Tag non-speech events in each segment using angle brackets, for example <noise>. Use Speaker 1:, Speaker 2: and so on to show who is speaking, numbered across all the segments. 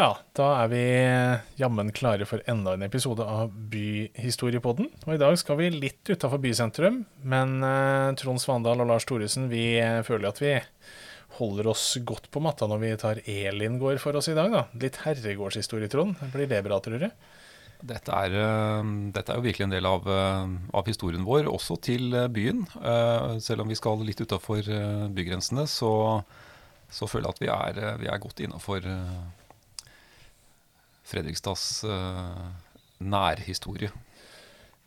Speaker 1: Ja, da er vi jammen klare for enda en episode av Byhistoriepodden. Og i dag skal vi litt utafor bysentrum, men uh, Trond Svandal og Lars Thoresen, vi uh, føler at vi holder oss godt på matta når vi tar Elin gård for oss i dag, da. Litt herregårdshistorie, Trond. Blir det bra, tror du?
Speaker 2: Dette er, uh, dette er, jo virkelig en del av, av historien vår, også til byen. selv om vi skal litt utafor bygrensene, så, så, føler jeg at vi er, vi er godt innafor Fredrikstads uh, nærhistorie.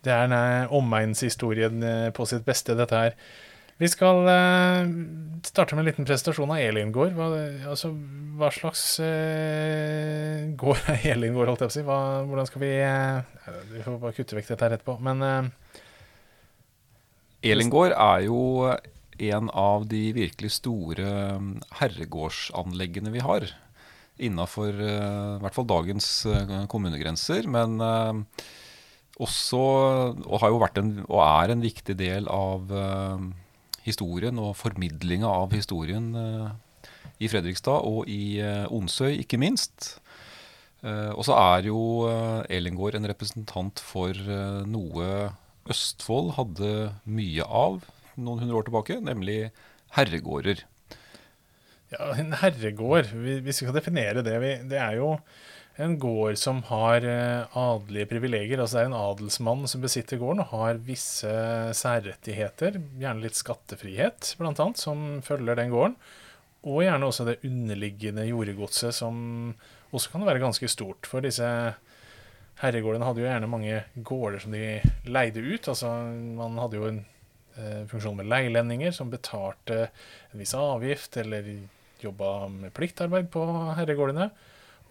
Speaker 1: Det er omegnshistorien eh, på sitt beste, dette her. Vi skal uh, starte med en liten presentasjon av Elin gård. Hva, altså, hva slags uh, gård er Elin gård, holdt jeg på å si? Hva, hvordan skal vi uh, Vi får bare kutte vekk dette her etterpå. Men
Speaker 2: Elin gård er jo en av de virkelig store herregårdsanleggene vi har innafor uh, hvert fall dagens uh, kommunegrenser. Men uh, også og har jo vært en, og er en viktig del av historien og formidlinga av historien i Fredrikstad og i Onsøy, ikke minst. og så er jo Elingård en representant for noe Østfold hadde mye av noen hundre år tilbake, nemlig herregårder.
Speaker 1: Ja, En herregård, hvis vi skal definere det, det er jo en gård som har eh, adelige privilegier. Altså det er en adelsmann som besitter gården og har visse særrettigheter, gjerne litt skattefrihet bl.a., som følger den gården. Og gjerne også det underliggende jordegodset, som også kan være ganske stort. For disse herregårdene hadde jo gjerne mange gårder som de leide ut. Altså man hadde jo en eh, funksjon med leilendinger som betalte en viss avgift eller jobba med pliktarbeid på herregårdene.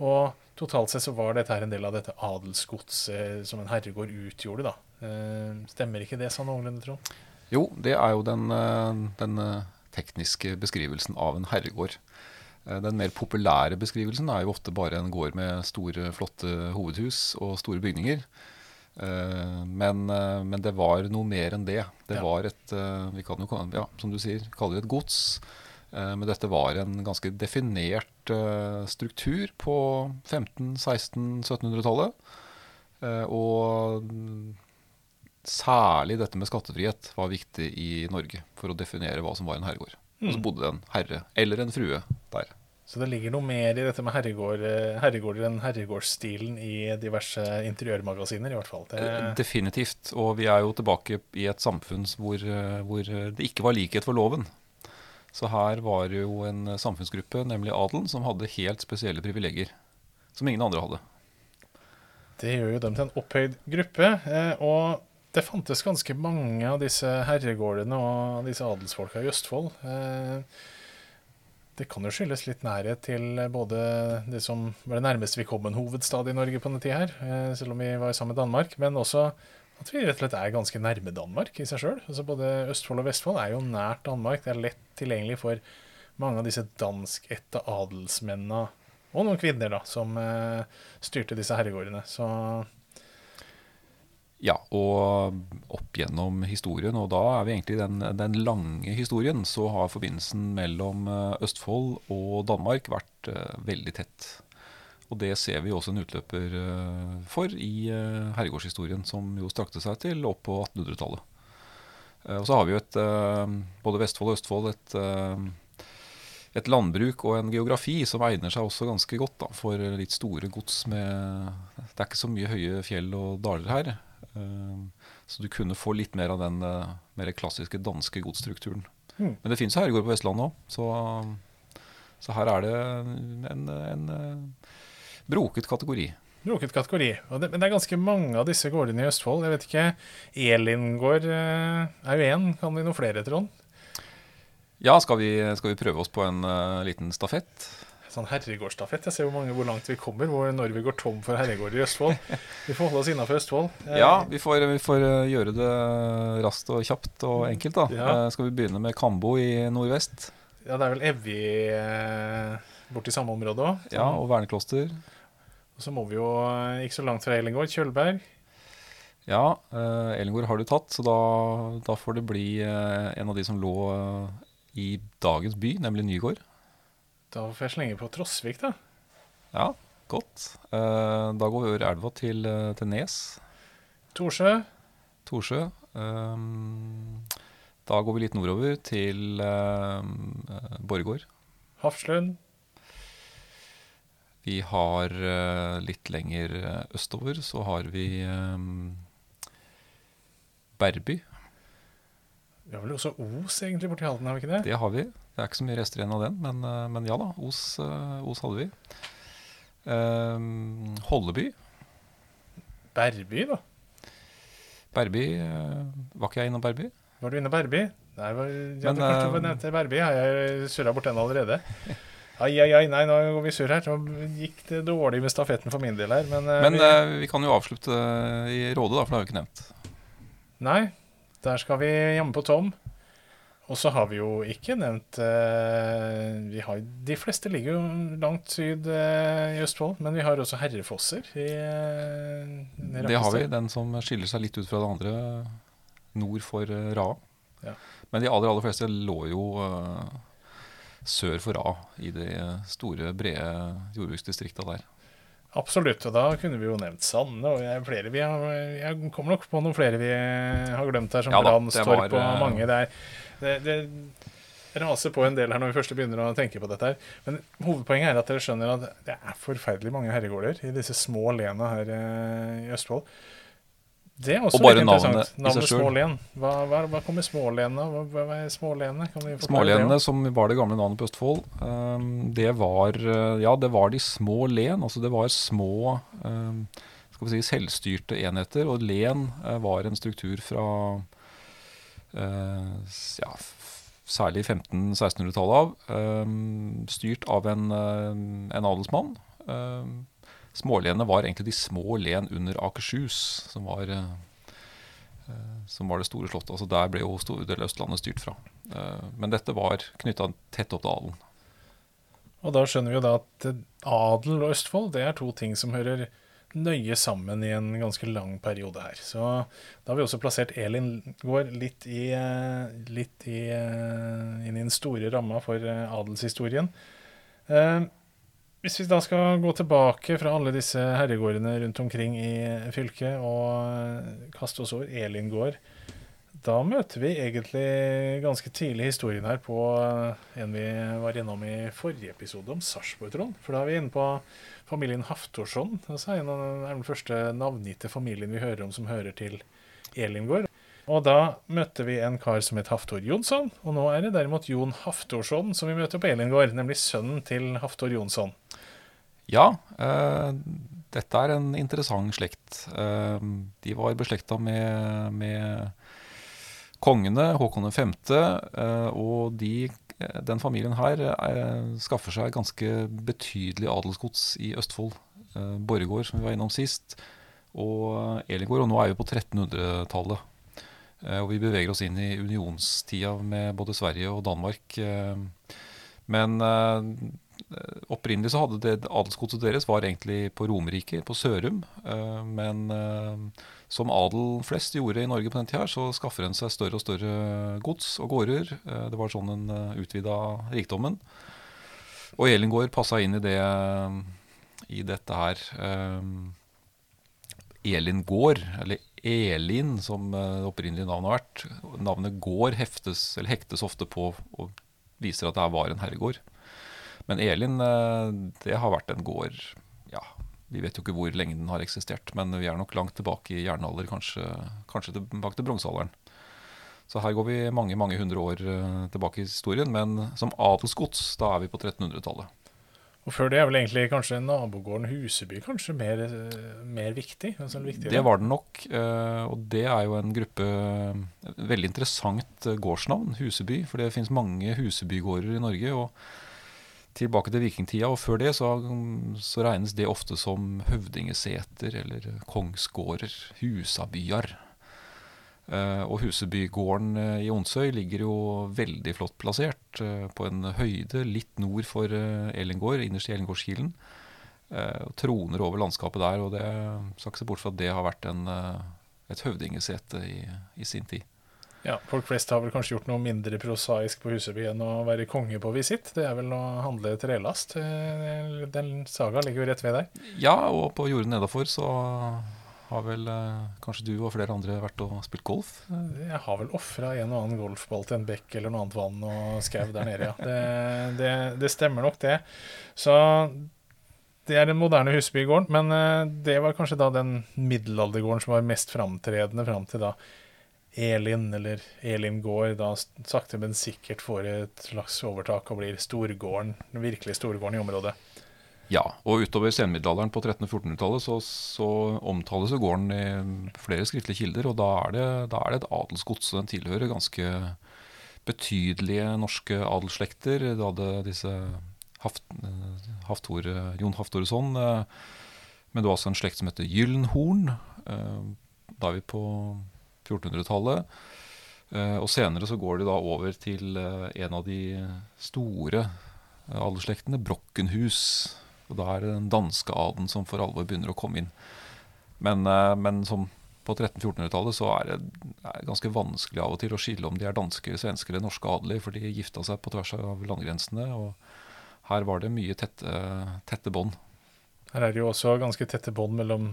Speaker 1: Og totalt sett så var dette her en del av dette adelsgodset som en herregård utgjorde, da. Eh, stemmer ikke det sånn noenlunde, Trond?
Speaker 2: Jo, det er jo den, eh, den, eh, tekniske beskrivelsen av en herregård. Den mer populære beskrivelsen er jo ofte bare en gård med store, flotte hovedhus og store bygninger. Men, men det var noe mer enn det. Det ja. var et vi kan jo, ja, som du sier, kaller det et gods. Eh, men dette var en ganske definert eh, struktur på 15-, 16-, 1700-tallet. Og særlig dette med skattefrihet var viktig i Norge for å definere hva som var en herregård. Mm. Og så bodde det en herre eller en frue der.
Speaker 1: Så det ligger noe mer i dette med herregård, eh, herregårder enn herregårdsstilen i diverse interiørmagasiner, i hvert fall. Det...
Speaker 2: Definitivt. Og vi er jo tilbake i et samfunn hvor, hvor det ikke var likhet for loven. Så her var det jo en samfunnsgruppe, nemlig adelen, som hadde helt spesielle privilegier. Som ingen andre hadde.
Speaker 1: Det gjør jo dem til en opphøyd gruppe. Eh, og det fantes ganske mange av disse herregårdene og disse adelsfolka i Østfold. Eh, det kan jo skyldes litt nærhet til både det som var det nærmeste vi kom en hovedstad i Norge på denne tida her, eh, selv om vi var sammen med Danmark, men også at vi rett og slett er ganske nærme Danmark i seg sjøl. Altså både Østfold og Vestfold er jo nært Danmark. Det er lett tilgjengelig for mange av disse danskætte adelsmennene, og noen kvinner, da, som eh, styrte disse herregårdene. Så
Speaker 2: ja, og opp gjennom historien, og da er vi egentlig den, den lange historien, så har forbindelsen mellom eh, Østfold og Danmark vært uh, veldig tett. Og det ser vi også en utløper eh, for i eh, herregårdshistorien, som jo strakte seg til opp på 1800-tallet. Eh, og så har vi jo et, både Vestfold og Østfold et, et landbruk og en geografi som egner seg også ganske godt da, for litt store gods med Det er ikke så mye høye fjell og daler her. Så du kunne få litt mer av den mer klassiske danske godsstrukturen. Mm. Men det finnes herregård på Vestlandet òg, så, så, her er det en, en broket kategori.
Speaker 1: Broket kategori. Det, men det er ganske mange av disse gårdene i Østfold. Jeg vet ikke, Elin gård eh, er jo én. Kan vi noe flere, Trond?
Speaker 2: Ja, skal vi, skal vi prøve oss på en uh, liten stafett?
Speaker 1: Sånn herregårdsstafett. Jeg ser hvor, mange, hvor langt vi kommer, hvor, når vi går tom for herregårder i Østfold. <laughs> Vi får holde oss innafor Østfold.
Speaker 2: Eh, ja, vi får, vi får, gjøre det raskt og kjapt og enkelt, da. Ja. skal vi begynne med Kambo i nordvest?
Speaker 1: Ja, det er vel Evje eh, borti samme område òg.
Speaker 2: Ja, og vernekloster.
Speaker 1: Og så må vi jo eh, ikke så langt fra Elingård, Kjølberg.
Speaker 2: Ja, uh, Elingård har du tatt, så da, da får det bli uh, en av de som lå uh, i dagens by, nemlig Nygård.
Speaker 1: Da får jeg slenge på Trosvik, da.
Speaker 2: Ja, Godt. Uh, da går vi over elva til, eh, til Nes.
Speaker 1: Torsjø.
Speaker 2: Torsjø. Um, da går vi litt nordover til uh, Borregaard.
Speaker 1: Hafslund.
Speaker 2: Vi har uh, litt lenger østover så har vi um, Berby.
Speaker 1: Vi har vel også Os egentlig borti Halden, har vi ikke det?
Speaker 2: Det har vi. Det er ikke så mye rester igjen av den, men, men ja da. Os, Os hadde vi. Um, Holleby.
Speaker 1: Berby, da.
Speaker 2: Berby Var ikke jeg innom Berby?
Speaker 1: Var du inne Berby? Nei, var, ja,
Speaker 2: Men,
Speaker 1: du kanskje
Speaker 2: eh,
Speaker 1: nevnte Berby. Har jeg surra bort den allerede? <laughs> Ai, ai, ai, nei, nå går vi sur her. Nå gikk det dårlig med stafetten for min del her. Men, eh,
Speaker 2: Men
Speaker 1: vi,
Speaker 2: uh, vi kan jo avslutte i Råde, da, for det har vi ikke nevnt.
Speaker 1: Nei, der skal vi hjemme på Tom. Og så har vi jo ikke nevnt eh, vi har, De fleste ligger jo langt syd eh, i Østfold, men vi har også Herrefosser. I, eh, i
Speaker 2: Det har vi. Den som skiller seg litt ut fra det andre nord for Ra.
Speaker 1: Ja.
Speaker 2: Men de aller aller fleste lå jo eh, sør for A i de store, brede jordbruksdistrikta der.
Speaker 1: Absolutt. Og da kunne vi jo nevnt Sande. Og jeg, flere vi har, jeg kommer nok på noen flere vi har glemt her, som
Speaker 2: Ja
Speaker 1: Brannstorp og
Speaker 2: eh,
Speaker 1: mange. Det, er, det, det raser på en del her når vi først begynner å tenke på dette. her. Men hovedpoenget er at dere skjønner at det er forferdelig mange herregårder i disse små lena her eh, i Østfold. Det er også
Speaker 2: Og bare navnet
Speaker 1: Navnet. Smålen. Hva, hva, hva kommer smålenene? av? hva hva er smålenene?
Speaker 2: Smålenene, som var det gamle navnet på Østfold, um, det var uh, Ja, det var de små len. Altså det var små um, skal vi si, selvstyrte enheter. Og len uh, var en struktur fra uh, ja, særlig 1500-1600-tallet av. Um, styrt av en, en adelsmann. Um, smålenene var egentlig de små len under Akershus, som var uh, eh, som var det store slottet. Altså Der ble jo store deler Østlandet styrt fra. Eh, Men dette var knytta tett opp til adelen.
Speaker 1: Og da skjønner vi jo da at eh, adel og Østfold det er to ting som hører nøye sammen i en ganske lang periode her. Så da har vi også plassert Elin gård litt, i, eh, litt i, eh, inn i den store ramma for eh, adelshistorien. Eh, Hvis vi da skal gå tilbake fra alle disse herregårdene rundt omkring i fylket og eh, kaste oss over Elin gård, da møter vi egentlig ganske tidlig historien her på eh, en vi var innom i forrige episode om Sarpsborg, Trond. For da er vi inne på familien Haftorsson. Altså en av den, den første navngitte familien vi hører om som hører til Elingård. Og da møtte vi en kar som het Haftor Jonsson, og nå er det derimot Jon Haftorsson som vi møter på Elingård, nemlig sønnen til Haftor Jonsson.
Speaker 2: Ja, eh, dette er en interessant slekt. Eh, de var beslekta med, med kongene, Håkon 5., eh, og de, eh, den familien her eh, skaffer seg ganske betydelig adelsgods i Østfold. Eh, Borregaard, som vi var innom sist, og Elingård. Og nå er vi på 1300-tallet. Eh, og vi beveger oss inn i unionstida med både Sverige og Danmark. eh, Men eh, opprinnelig så hadde det adelsgodset deres var egentlig på Romerike, på Sørum. Men som adel flest gjorde i Norge på den tida, så skaffer en seg større og større gods og gårder. Det var sånn en utvida rikdommen. Og Elingård passa inn i det i dette her. Elin gård, eller Elin som eh, det opprinnelige navnet har vært. Navnet gård heftes, eller hektes ofte på og viser at det var en herregård. Men Elin, eh, det har vært en gård Ja, vi vet jo ikke hvor lenge den har eksistert, men vi er nok langt tilbake i jernalder, kanskje, kanskje tilbake til bronsealderen. Så her går vi mange mange hundre år eh, tilbake i historien, men som adelsgods, da er vi på 1300-tallet.
Speaker 1: Og før det er vel egentlig kanskje nabogården Huseby kanskje mer, eh, mer viktig? Altså?
Speaker 2: Det var den nok, eh, og det er jo en gruppe et Veldig interessant eh, gårdsnavn, Huseby. For det finnes mange Husebygårder i Norge. og Tilbake til vikingtida, og før det så, så regnes det ofte som høvdingeseter eller kongsgårder. Husabyar. Eh, og Husebygården eh, i Onsøy ligger jo veldig flott plassert eh, på en høyde litt nord for Elingård, innerst i Elingårdskilen. Eh, og troner over landskapet der, og det skal ikke se bort fra at det har vært en, et høvdingesete i, i sin tid.
Speaker 1: Ja, Folk flest har vel kanskje gjort noe mindre prosaisk på Huseby enn å være konge på visitt. Det er vel å handle trelast. Den saga ligger jo rett ved der.
Speaker 2: Ja, og på jordet nedafor så har vel eh, kanskje du og flere andre vært og spilt golf?
Speaker 1: Jeg har vel ofra en og annen golfball til en bekk eller noe annet vann og skau der nede, ja. Det, det, det stemmer nok, det. Så det er den moderne Husbygården, men eh, det var kanskje da den middelaldergården som var mest framtredende fram til da Elin, eller Elin gård, da sakte, men sikkert får et slags overtak og blir storgården, den virkelige storgården i området.
Speaker 2: Ja, og utover senmiddelalderen på 1300-1400-tallet så, så omtales gården i flere skriftlige kilder, og da er det, da er det et adelsgods. Den tilhører ganske betydelige norske adelsslekter. Da hadde disse Haft, Haftore, Jon Haftoresson eh, Men det var også en slekt som heter Gyllenhorn. eh, Da er vi på 1400-tallet. Eh, Og senere så går de da over til en av de store adelsslektene, Brokkenhus. Og da er det den danske adelen som for alvor begynner å komme inn. Men, eh, men som på 1300-1400-tallet så er det ganske vanskelig av og til å skille om de er danske, svenske eller norske adelige, for de gifta seg på tvers av landegrensene. Og her var det mye tette, tette bånd.
Speaker 1: Her er det jo også ganske tette bånd mellom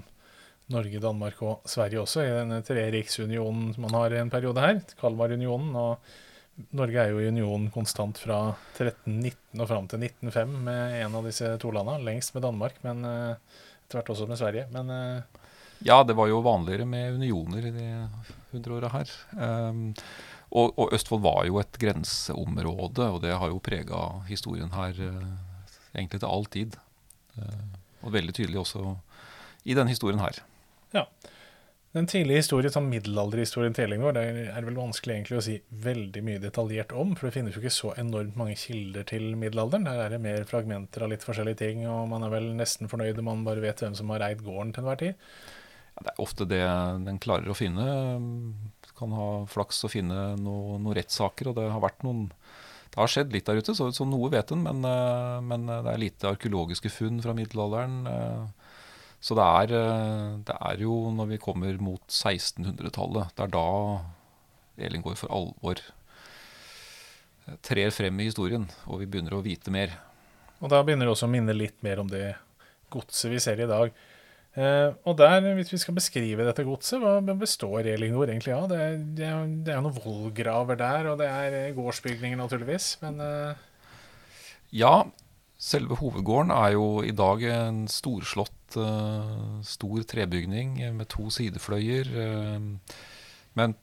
Speaker 1: Norge, Danmark og Sverige også, i denne treriksunionen man har i en periode her, Kalmarunionen. Og Norge er jo i union konstant fra 1319 og fram til 1905 med en av disse to landa. Lengst med Danmark, men eh, etter hvert også med Sverige. Men eh,
Speaker 2: Ja, det var jo vanligere med unioner i de hundreåra her. Um, og, og Østfold var jo et grenseområde, og det har jo prega historien her uh, egentlig til all tid. Uh, og veldig tydelig også i denne historien her.
Speaker 1: Den tidlige historien, sånn middelalderhistorien til Elingård, det er vel vanskelig egentlig å si veldig mye detaljert om, for det finnes jo ikke så enormt mange kilder til middelalderen. Der er det mer fragmenter av litt forskjellige ting, og man er vel nesten fornøyd om man bare vet hvem som har eid gården til enhver tid.
Speaker 2: Ja, det er ofte det den klarer å finne. Kan ha flaks å finne noe- noen rettssaker, og det har vært noen Det har skjedd litt der ute, så, så noe vet en, men, eh, men det er lite arkeologiske funn fra middelalderen. Så det er, eh, det er jo når vi kommer mot 1600-tallet, det er da Elingård for alvor eh, trer frem i historien, og vi begynner å vite mer.
Speaker 1: Og da begynner det også å minne litt mer om det godset vi ser i dag. Eh, og der, hvis vi skal beskrive dette godset, hva består Elingård egentlig av? Det, er- det, er- det er noen vollgraver der, og det er eh, gårdsbygninger naturligvis, men eh,
Speaker 2: Ja, selve hovedgården er jo i dag en storslått, eh, stor trebygning med to sidefløyer. eh, men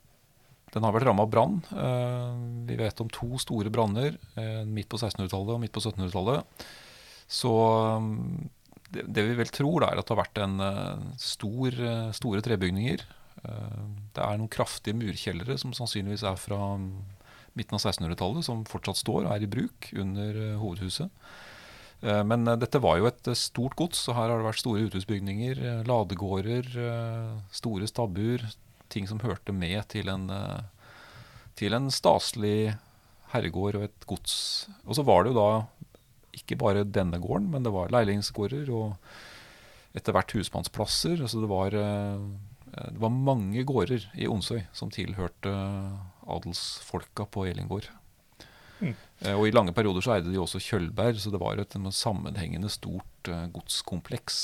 Speaker 2: den har vært ramma av brann. Eh, vi vet om to store branner midt på 1600-tallet og midt på 1700-tallet. Så det, vi vel tror, da, er at det har vært en stor, store trebygninger. Det er noen kraftige murkjellere som sannsynligvis er fra mm, midten av 1600-tallet, som fortsatt står og er i bruk under hovedhuset. Eh, Men eh, dette var jo et eh, stort gods, og her har det vært store uthusbygninger, ladegårder, store stabbur, ting som hørte med til en, til en staselig herregård og et gods. Og så var det jo da ikke bare denne gården, men det var leilighetsgårder og etter hvert husmannsplasser. Altså det var, det var mange gårder i Onsøy som tilhørte adelsfolka på Elingård.
Speaker 1: Mm.
Speaker 2: Og i lange perioder så eide de også Kjølberg, så det var et sammenhengende stort eh, godskompleks.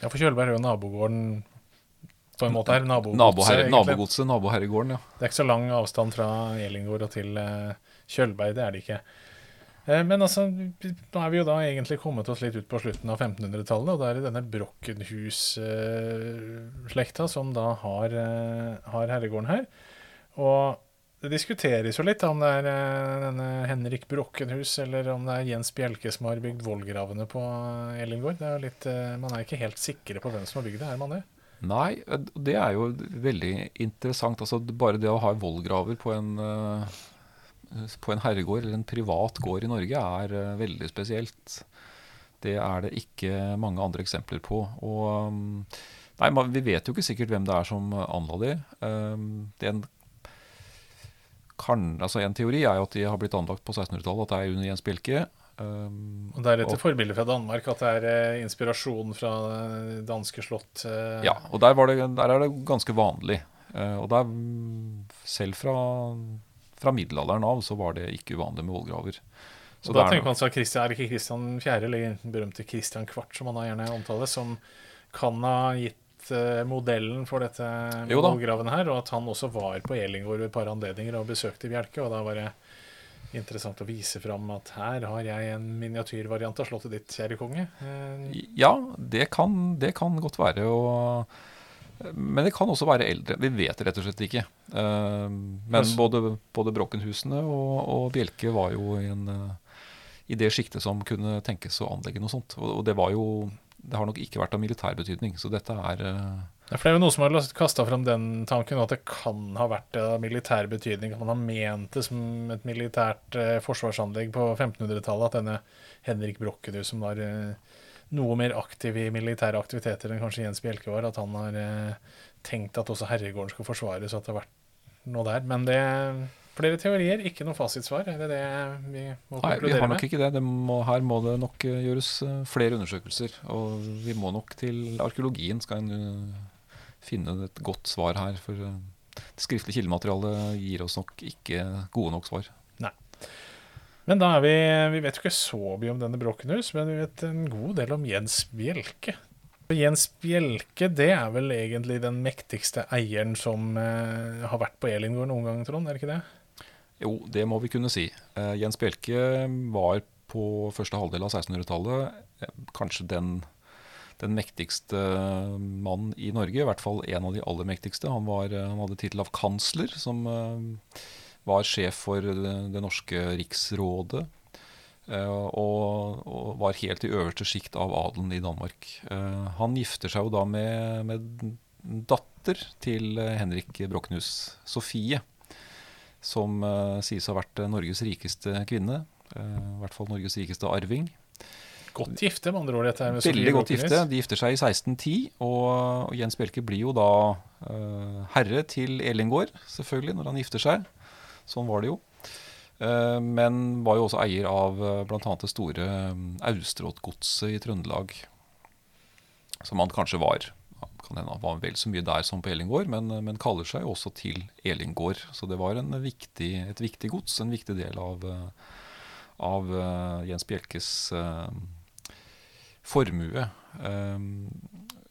Speaker 1: ja, for Kjølberg er jo nabogården på en måte her. Nabogodset,
Speaker 2: nabogodse, naboherregården, ja.
Speaker 1: Det er ikke så lang avstand fra Elingård og til eh, Kjølberg, det er det ikke. Men altså, nå er vi jo da egentlig kommet oss litt ut på slutten av 1500-tallet, og det er denne Brokkenhus-slekta som da har, har herregården her. Og det diskuteres jo litt om det er eh, denne Henrik Brokkenhus eller om det er Jens Bjelke som har bygd vollgravene på Ellingård. Det er litt, eh, man er ikke helt sikre på hvem som har bygd det, er man det?
Speaker 2: Nei, eh, det er jo veldig interessant. Altså, bare det å ha vollgraver på en, eh, på en herregård eller en privat gård i Norge er eh, veldig spesielt. Det er det ikke mange andre eksempler på. Og um, nei, vi vet jo ikke sikkert hvem det er som anla de. Det en, kan, altså en teori er jo at de har blitt anlagt på 1600-tallet, at det er under Jens Bjelke. Um,
Speaker 1: Og det er etter forbilde fra Danmark at det er eh, inspirasjon fra eh, danske slott. eh,
Speaker 2: Ja, og der, var det, der er det ganske vanlig. Uh, og der, selv fra, fra middelalderen av så var det ikke uvanlig med vollgraver.
Speaker 1: Så da tenker man så Christian, Er det ikke Kristian 4., eller den berømte Kristian Kvart, som han har gjerne omtales, som kan ha gitt uh, modellen for dette målgraven her, og at han også var på Elingård ved et par anledninger og besøkte Bjelke, og da var det interessant å vise fram at her har jeg en miniatyrvariant av slottet ditt, kjære konge. Uh,
Speaker 2: ja, det kan, det kan godt være. og men det kan også være eldre. Vi vet det rett og slett ikke. Uh, men både, både Brokkenhusene og, og, Bjelke var jo i, en, i det sjiktet som kunne tenkes å anlegge noe sånt. Og, det var jo Det har nok ikke vært av militær betydning. Så dette er uh,
Speaker 1: ja, for Det er jo noe som har kasta fram den tanken, at det kan ha vært av militær betydning. At man har ment det som et militært forsvarsanlegg på 1500-tallet. At denne Henrik Brokkenhus, som var noe mer aktiv i militære aktiviteter enn kanskje Jens Bjelke var. At han har eh, tenkt at også herregården skal forsvares, og at det har vært noe der. Men det flere teorier, ikke noe fasitsvar. Er det det vi må?
Speaker 2: Nei, vi har nok ikke det. det må, her må det nok eh, gjøres eh, flere undersøkelser. Og vi må nok til arkeologien skal en uh, finne et godt svar her. For det skriftlige kildematerialet gir oss nok ikke gode nok svar. Nei.
Speaker 1: Men da er vi Vi vet ikke så mye om denne Brokkenhus, men vi vet en god del om Jens Bjelke. Jens Bjelke det er vel egentlig den mektigste eieren som eh, har vært på Elingård noen gang, Trond? Er det ikke det?
Speaker 2: Jo, det må vi kunne si. Eh, Jens Bjelke var på første halvdel av 1600-tallet eh, kanskje den, den mektigste mann i Norge. I hvert fall en av de aller mektigste. Han, var, han hadde tittel av kansler, som eh, var sjef for det norske riksrådet. Og, og, var helt i øverste sjikt av adelen i Danmark. Han gifter seg jo da med, med datter til Henrik Brokkenhus, Sofie. Som uh, sies å ha vært Norges rikeste kvinne. I hvert fall Norges rikeste arving.
Speaker 1: Godt gifte, med andre ord. dette
Speaker 2: med Veldig godt gifte. De gifter seg i 1610. Og, Jens Bjelke blir jo da herre til Elingård, selvfølgelig, når han gifter seg. Sånn var det jo. Uh, men var jo også eier av uh, bl.a. det store eh, Austrått-godset i Trøndelag. Som han kanskje var. Kan hende han var vel så mye der som på Elingård, men, men kaller seg også til Elingård. Så det var viktig, et viktig gods, en viktig del av, av Jens Bjelkes uh, formue.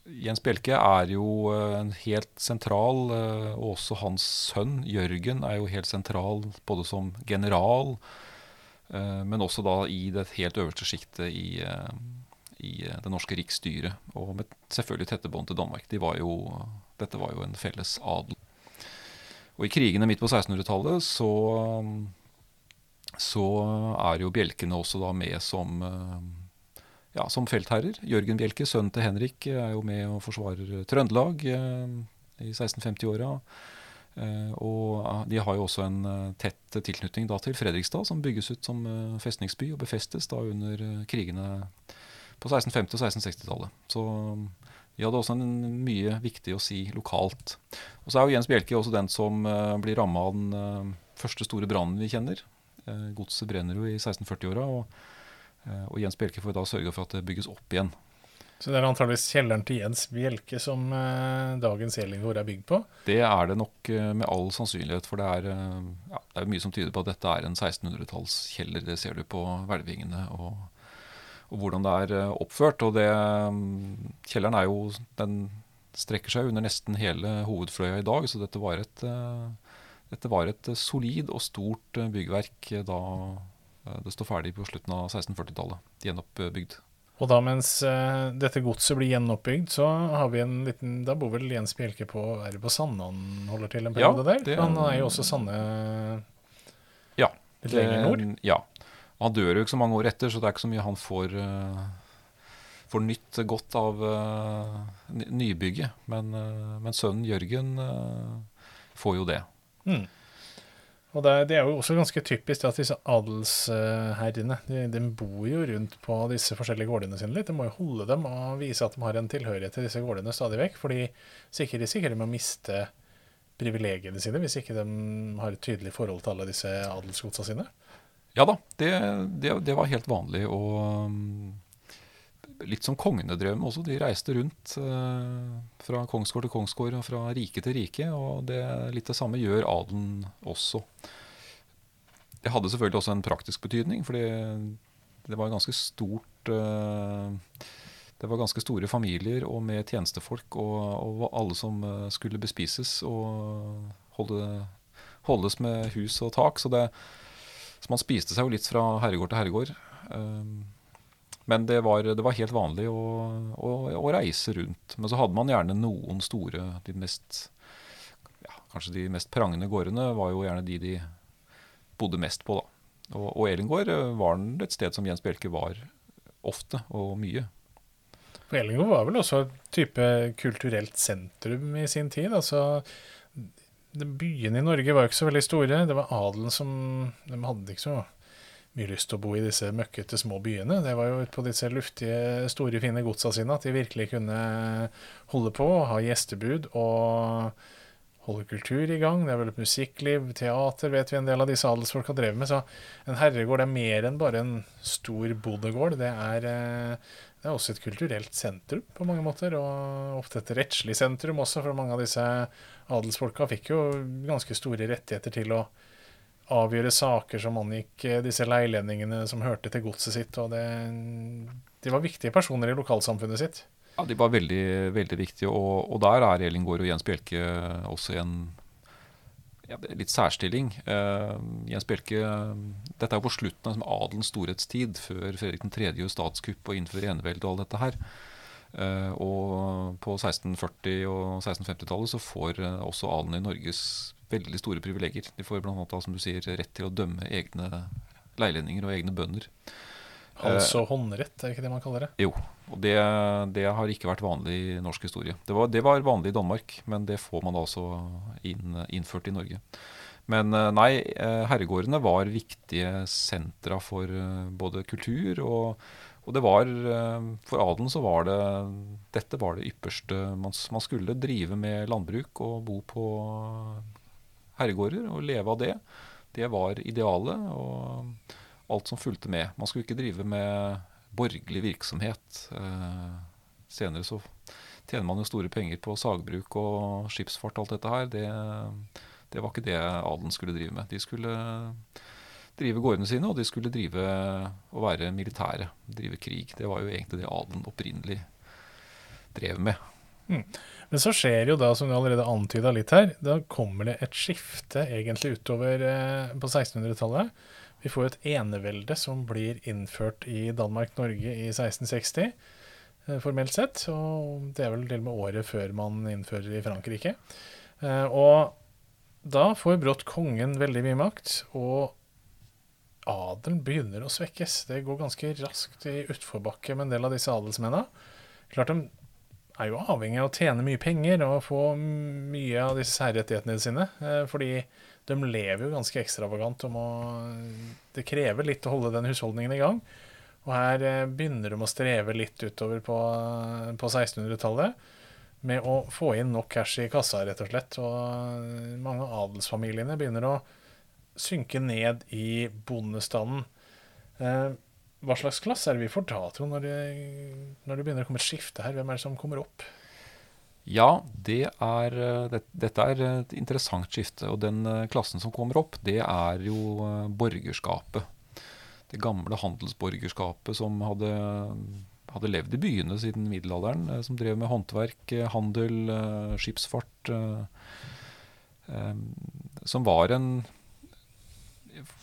Speaker 2: Jens Bjelke er jo eh, en helt sentral, eh, og også hans sønn Jørgen er jo helt sentral både som general, eh, men også da i det helt øverste sjiktet i, i, det norske riksstyret. Og med selvfølgelig tette bånd til Danmark. De var jo, dette var jo en felles adel. Og i krigene midt på 1600-tallet så, så er jo bjelkene også da med som ja, som feltherrer. Jørgen Bjelke, sønnen til Henrik, er jo med og forsvarer Trøndelag eh, i 1650-åra. Eh, og de har jo også en eh, tett tilknytning da til Fredrikstad, som bygges ut som festningsby og befestes da under krigene på 1650- og 1660-tallet. Så de hadde også en mye viktig å si lokalt. Og så er jo Jens Bjelke også den som blir ramma av den første store brannen vi kjenner. Godset brenner jo i 1640-åra. og og Jens Bjelke får da sørge for at det bygges opp igjen.
Speaker 1: Så det er antageligvis kjelleren til Jens Bjelke som dagens Elingård er bygd på?
Speaker 2: Det er det nok med all sannsynlighet, for det er, ja, det er mye som tyder på at dette er en 1600-tallskjeller. Det ser du på hvelvingene og, og, hvordan det er oppført. Og det, kjelleren er jo Den strekker seg under nesten hele hovedfløya i dag, så dette var et, dette var et solid og stort byggverk da Eh, det står ferdig på slutten av 1640-tallet. Gjenoppbygd.
Speaker 1: Og da mens dette godset blir gjenoppbygd, så har vi en liten Da bor vel Jens Bjelke på Er det på Sande han holder til en periode ja, der? Han er jo også Sande
Speaker 2: ja,
Speaker 1: litt lenger nord?
Speaker 2: Ja. Han dør jo ikke så mange år etter, så det er ikke så mye han får, uh, får nytt godt av uh, nybygget. Men, men, sønnen Jørgen får jo det. Mm.
Speaker 1: Og det, det, er jo også ganske typisk at disse adelsherrene de, de, bor jo rundt på disse forskjellige gårdene sine litt. De må jo holde dem og vise at de har en tilhørighet til disse gårdene stadig vekk. For de sikrer sikkert med å miste privilegiene sine hvis ikke de har et tydelig forhold til alle disse adelsgodsa sine.
Speaker 2: Ja da, det, det, det var helt vanlig. Og litt som kongene drev med også. De reiste rundt eh, fra kongsgård til kongsgård og fra rike til rike. Og det, litt det samme gjør adelen også. Det hadde selvfølgelig også en praktisk betydning, fordi det var ganske stort eh, Det var ganske store familier og med tjenestefolk og, og alle som eh, skulle bespises og holde, holdes med hus og tak. Så, det, så man spiste seg jo litt fra herregård til herregård. Um, men det var, det var, helt vanlig å, å, å, reise rundt. Men så hadde man gjerne noen store, de mest ja, Kanskje de mest prangende gårdene var jo gjerne de de bodde mest på. da. Og, og Elengård var et sted som Jens Bjelke var ofte og mye.
Speaker 1: For Elengård var vel også et type kulturelt sentrum i sin tid. altså Byene i Norge var jo ikke så veldig store. Det var adelen som De hadde ikke så mye lyst til å bo i disse møkkete små byene. Det var jo på disse luftige, store, fine godsa sine at de virkelig kunne holde på, ha gjestebud og holde kultur i gang. Det er vel et musikkliv, teater, vet vi en del av disse adelsfolka drev med. Så en herregård er mer enn bare en stor bodegård. Det er, eh, det er også et kulturelt sentrum på mange måter, og ofte et rettslig sentrum også, for mange av disse adelsfolka fikk jo ganske store rettigheter til å avgjøre saker som angikk eh, disse leilendingene som hørte til godset sitt. og det, De var viktige personer i lokalsamfunnet sitt.
Speaker 2: Ja, De var veldig, veldig viktige, og, og der er Elin Gård og Jens Bjelke også en ja, litt særstilling. Uh, Jens Bjelke Dette er jo på slutten av liksom, adelens storhetstid, før Fredrik 3. gjør statskupp og innfører enevelde og alt dette her. Uh, og på 1640- og 1650-tallet så får uh, også adelen i Norges veldig store privilegier. De får bl.a. som du sier, rett til å dømme egne leilendinger og egne bønder.
Speaker 1: Hals og håndrett, er ikke det man kaller det?
Speaker 2: Jo, og det, det har ikke vært vanlig i norsk historie. Det var, det var, vanlig i Danmark, men det får man altså inn, innført i Norge. Men eh, nei, eh, herregårdene var viktige sentra for eh, både kultur og, og det var, For adelen så var det dette var det ypperste. Man, man skulle drive med landbruk og bo på herregårder og leve av det. Det var idealet og alt som fulgte med. Man skulle ikke drive med borgerlig virksomhet. Eh, senere så tjener man jo store penger på sagbruk og skipsfart og alt dette her. Det, det var ikke det adelen skulle drive med. De skulle drive gårdene sine, og de skulle drive og være militære. Drive krig. Det var jo egentlig det adelen opprinnelig drev med.
Speaker 1: Mm. Men så skjer jo da, som du allerede antyda litt her, da kommer det et skifte egentlig utover eh, på 1600-tallet. Vi får et enevelde som blir innført i Danmark-Norge i 1660, eh, formelt sett. Og det er vel til og med året før man innfører i Frankrike. Eh, og da får brått kongen veldig mye makt, og adelen begynner å svekkes. Det går ganske raskt i utforbakke med en del av disse adelsmennene. Klart de er jo avhengig av å tjene mye penger og få mye av disse særrettighetene sine. Eh, fordi de lever jo ganske ekstravagant. Må, det krever litt å holde den husholdningen i gang. Og her eh, begynner de å streve litt utover på, på 1600-tallet med å få inn nok cash i kassa, rett og slett. Og mange av adelsfamiliene begynner å synke ned i bondestanden. Eh, hva slags klasse er det vi får da, Trond, når det, når det begynner å komme et skifte her? Hvem er det som kommer opp?
Speaker 2: Ja, det er, eh, det, dette er et interessant skifte. Og den eh, klassen som kommer opp, det er jo eh, borgerskapet. Det gamle handelsborgerskapet som hadde, hadde levd i byene siden middelalderen. Som drev med håndverk, handel, skipsfart. Som var en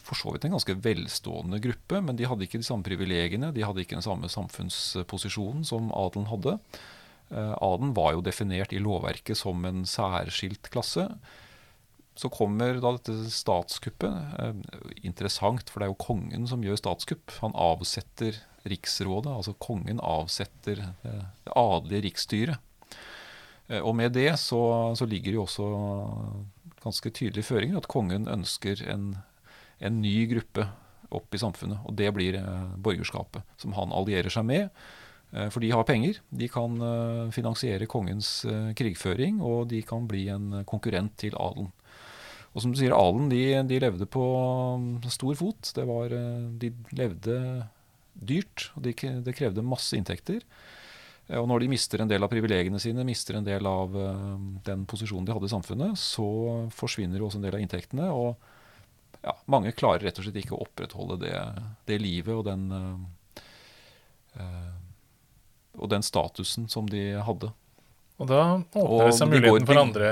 Speaker 2: for så vidt en ganske velstående gruppe, men de hadde ikke de samme privilegiene. De hadde ikke den samme samfunnsposisjonen som adelen hadde. Eh, adelen var jo definert i lovverket som en særskilt klasse. Så kommer da dette statskuppet. Eh, interessant, for det er jo kongen som gjør statskupp. Han avsetter riksrådet, altså kongen avsetter eh, det adelige riksstyret. Og med det så, så ligger det jo også ganske tydelige føringer at kongen ønsker en en ny gruppe opp i samfunnet. Og det blir borgerskapet, som han allierer seg med. Eh, for de har penger. De kan eh, finansiere kongens krigføring, og de kan bli en konkurrent til adelen. Og som du sier, adelen de, de, levde på mm, stor fot. Var, de levde dyrt, og det, krevde masse inntekter. Og når de mister en del av privilegiene sine, mister en del av den posisjonen de hadde i samfunnet, så forsvinner jo også en del av inntektene. Og ja, mange klarer rett og slett ikke å opprettholde det, det livet og den, og den statusen som de hadde.
Speaker 1: Og da åpner det seg muligheten for andre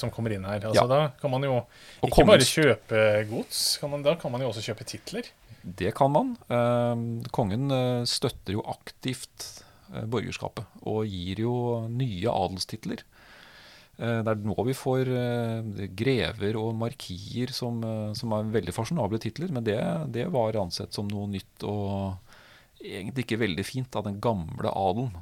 Speaker 1: som kommer inn her. Altså, ja. Da kan man jo ikke bare kjøpe gods, kan man, da kan man jo også kjøpe titler.
Speaker 2: Det kan man. Eh, kongen eh, støtter jo aktivt eh, borgerskapet og gir jo nye adelstitler. Eh, det er nå vi får grever og markier som, som, er veldig fasjonable titler. Men det, det var ansett som noe nytt og egentlig ikke veldig fint av den gamle adelen.